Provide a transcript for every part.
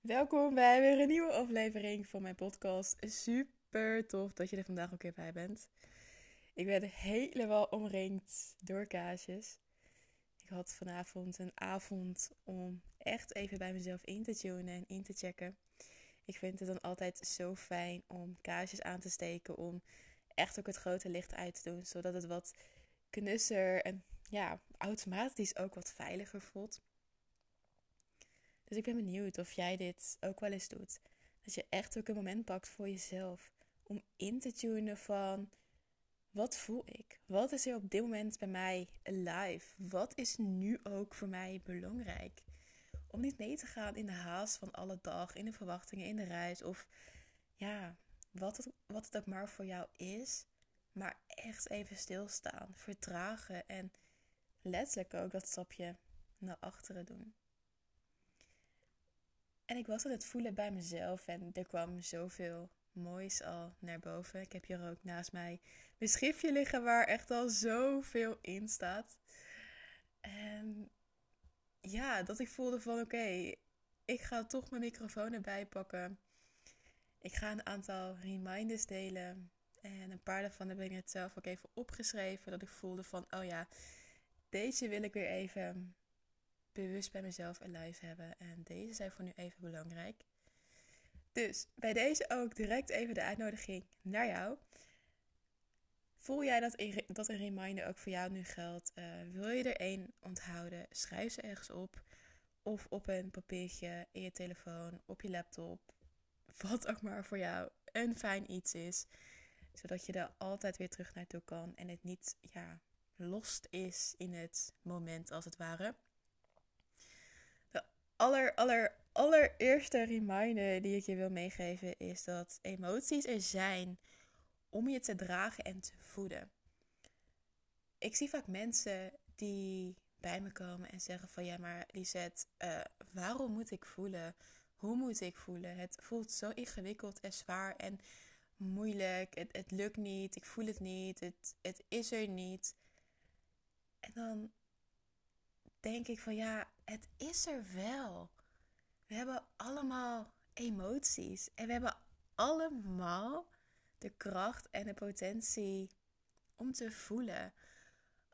Welkom bij weer een nieuwe aflevering van mijn podcast. Super tof dat je er vandaag ook weer bij bent. Ik ben helemaal omringd door kaasjes. Ik had vanavond een avond om echt even bij mezelf in te tunen en in te checken. Ik vind het dan altijd zo fijn om kaasjes aan te steken, om echt ook het grote licht uit te doen, zodat het wat knusser en ja, automatisch ook wat veiliger voelt. Dus ik ben benieuwd of jij dit ook wel eens doet. Dat je echt ook een moment pakt voor jezelf. Om in te tunen van wat voel ik? Wat is er op dit moment bij mij alive? Wat is nu ook voor mij belangrijk? Om niet mee te gaan in de haast van alle dag, in de verwachtingen, in de reis. Of ja, wat het, wat het ook maar voor jou is. Maar echt even stilstaan, vertragen en letterlijk ook dat stapje naar achteren doen. En ik was aan het voelen bij mezelf en er kwam zoveel moois al naar boven. Ik heb hier ook naast mij mijn schriftje liggen waar echt al zoveel in staat. En ja, dat ik voelde van oké, ik ga toch mijn microfoon erbij pakken. Ik ga een aantal reminders delen. En een paar daarvan heb ik net zelf ook even opgeschreven. Dat ik voelde van, oh ja, deze wil ik weer even bewust bij mezelf alive hebben. En deze zijn voor nu even belangrijk. Dus bij deze ook direct even de uitnodiging naar jou. Voel jij dat, dat een reminder ook voor jou nu geldt? Uh, wil je er één onthouden? Schrijf ze ergens op. Of op een papiertje, in je telefoon, op je laptop. Wat ook maar voor jou een fijn iets is. Zodat je er altijd weer terug naartoe kan. En het niet ja, lost is in het moment als het ware aller, aller, allereerste reminder die ik je wil meegeven is dat emoties er zijn om je te dragen en te voeden. Ik zie vaak mensen die bij me komen en zeggen van ja, maar Lisette, uh, waarom moet ik voelen? Hoe moet ik voelen? Het voelt zo ingewikkeld en zwaar en moeilijk. Het, het lukt niet, ik voel het niet, het, het is er niet. En dan denk ik van ja, het is er wel. We hebben allemaal emoties en we hebben allemaal de kracht en de potentie om te voelen.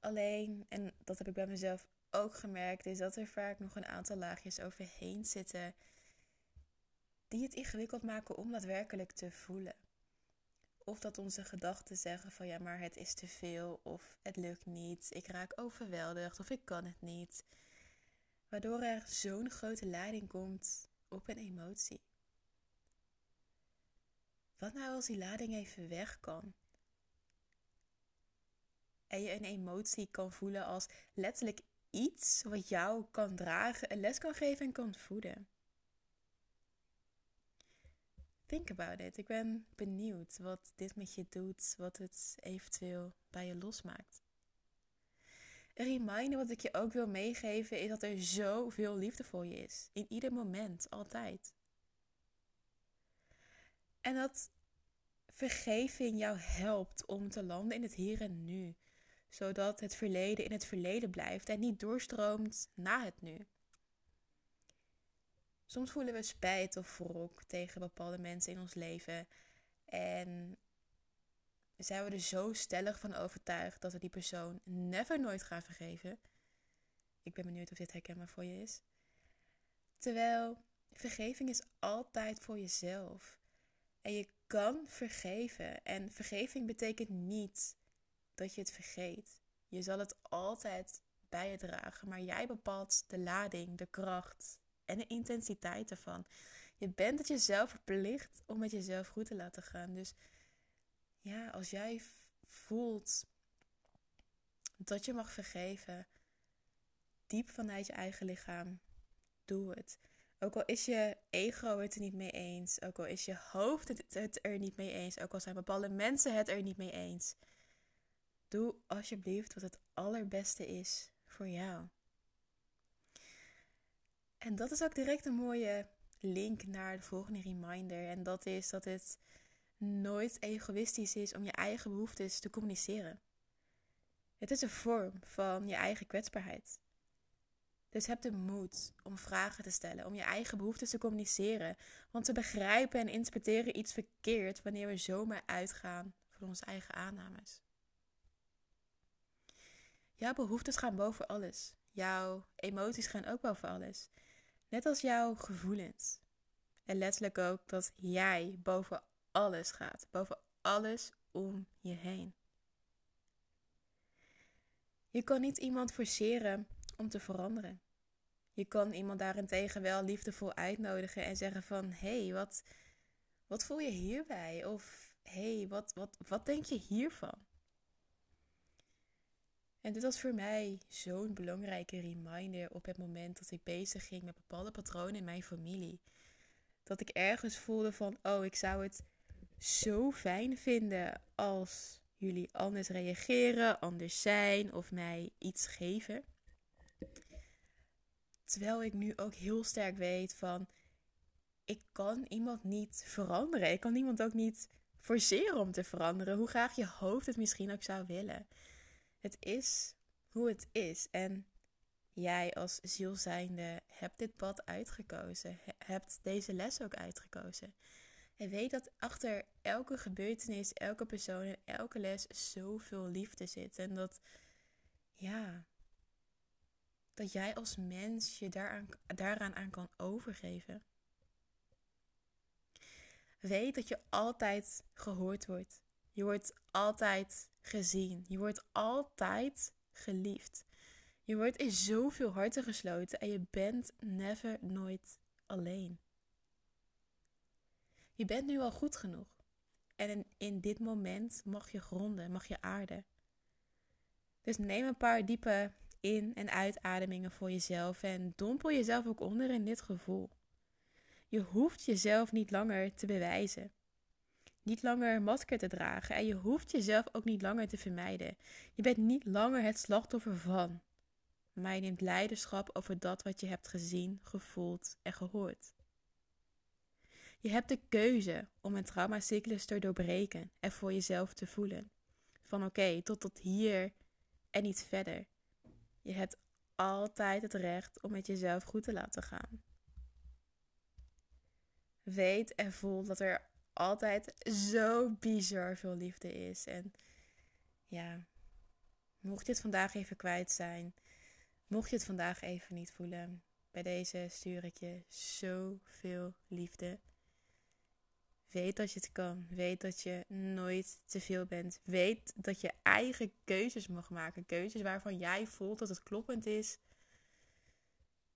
Alleen, en dat heb ik bij mezelf ook gemerkt, is dat er vaak nog een aantal laagjes overheen zitten die het ingewikkeld maken om daadwerkelijk te voelen. Of dat onze gedachten zeggen van ja, maar het is te veel of het lukt niet, ik raak overweldigd of ik kan het niet. Waardoor er zo'n grote lading komt op een emotie. Wat nou als die lading even weg kan? En je een emotie kan voelen als letterlijk iets wat jou kan dragen, een les kan geven en kan voeden. Think about it. Ik ben benieuwd wat dit met je doet, wat het eventueel bij je losmaakt. Een reminder wat ik je ook wil meegeven is dat er zoveel liefde voor je is. In ieder moment, altijd. En dat vergeving jou helpt om te landen in het hier en nu. Zodat het verleden in het verleden blijft en niet doorstroomt na het nu. Soms voelen we spijt of wrok tegen bepaalde mensen in ons leven. En zijn we er zo stellig van overtuigd dat we die persoon never nooit gaan vergeven. Ik ben benieuwd of dit herkenbaar voor je is. Terwijl vergeving is altijd voor jezelf. En je kan vergeven. En vergeving betekent niet dat je het vergeet. Je zal het altijd bij je dragen. Maar jij bepaalt de lading, de kracht en de intensiteit ervan. Je bent het jezelf verplicht om met jezelf goed te laten gaan. Dus ja, als jij voelt dat je mag vergeven, diep vanuit je eigen lichaam, doe het. Ook al is je ego het er niet mee eens, ook al is je hoofd het, er niet mee eens, ook al zijn bepaalde mensen het er niet mee eens. Doe alsjeblieft wat het allerbeste is voor jou. En dat is ook direct een mooie link naar de volgende reminder. En dat is dat het nooit egoïstisch is om je eigen behoeftes te communiceren. Het is een vorm van je eigen kwetsbaarheid. Dus heb de moed om vragen te stellen, om je eigen behoeften te communiceren. Want we begrijpen en interpreteren iets verkeerd wanneer we zomaar uitgaan van onze eigen aannames. Jouw behoeftes gaan boven alles. Jouw emoties gaan ook boven alles. Net als jouw gevoelens. En letterlijk ook dat jij boven alles gaat. Boven alles om je heen. Je kan niet iemand forceren om te veranderen. Je kan iemand daarentegen wel liefdevol uitnodigen en zeggen van... Hé, hey, wat, wat voel je hierbij? Of hé, hey, wat, wat, wat denk je hiervan? En dit was voor mij zo'n belangrijke reminder op het moment dat ik bezig ging met bepaalde patronen in mijn familie. Dat ik ergens voelde van, oh, ik zou het zo fijn vinden als jullie anders reageren, anders zijn of mij iets geven. Terwijl ik nu ook heel sterk weet van, ik kan iemand niet veranderen. Ik kan iemand ook niet forceren om te veranderen, hoe graag je hoofd het misschien ook zou willen. Het is hoe het is. En jij als zielzijnde hebt dit pad uitgekozen, hebt deze les ook uitgekozen. En weet dat achter elke gebeurtenis, elke persoon en elke les zoveel liefde zit. En dat, ja, dat jij als mens je daaraan, daaraan aan kan overgeven. Weet dat je altijd gehoord wordt. Je wordt altijd gezien. Je wordt altijd geliefd. Je wordt in zoveel harten gesloten en je bent never nooit alleen. Je bent nu al goed genoeg. En in, in dit moment mag je gronden, mag je aarden. Dus neem een paar diepe in- en uitademingen voor jezelf en dompel jezelf ook onder in dit gevoel. Je hoeft jezelf niet langer te bewijzen. Niet langer masker te dragen en je hoeft jezelf ook niet langer te vermijden. Je bent niet langer het slachtoffer van, maar je neemt leiderschap over dat wat je hebt gezien, gevoeld en gehoord. Je hebt de keuze om een traumacyclus te doorbreken en voor jezelf te voelen. Van oké, tot tot hier en niet verder. Je hebt altijd het recht om met jezelf goed te laten gaan. Weet en voel dat er altijd zo bizar veel liefde is. En ja, mocht je het vandaag even kwijt zijn, mocht je het vandaag even niet voelen, bij deze stuur ik je zoveel liefde. Weet dat je het kan. Weet dat je nooit te veel bent. Weet dat je eigen keuzes mag maken. Keuzes waarvan jij voelt dat het kloppend is.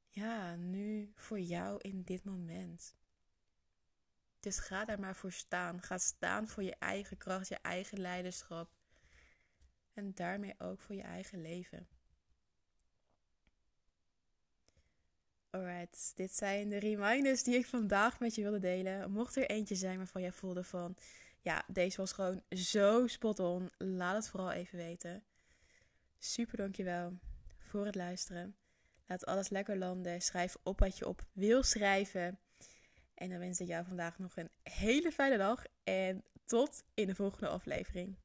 Ja, nu voor jou in dit moment. Dus ga daar maar voor staan. Ga staan voor je eigen kracht, je eigen leiderschap. En daarmee ook voor je eigen leven. Alright, dit zijn de reminders die ik vandaag met je wilde delen. Mocht er eentje zijn waarvan jij voelde van, ja, deze was gewoon zo spot on. Laat het vooral even weten. Super dankjewel voor het luisteren. Laat alles lekker landen. Schrijf op wat je op wil schrijven. En dan wens ik jou vandaag nog een hele fijne dag. En tot in de volgende aflevering.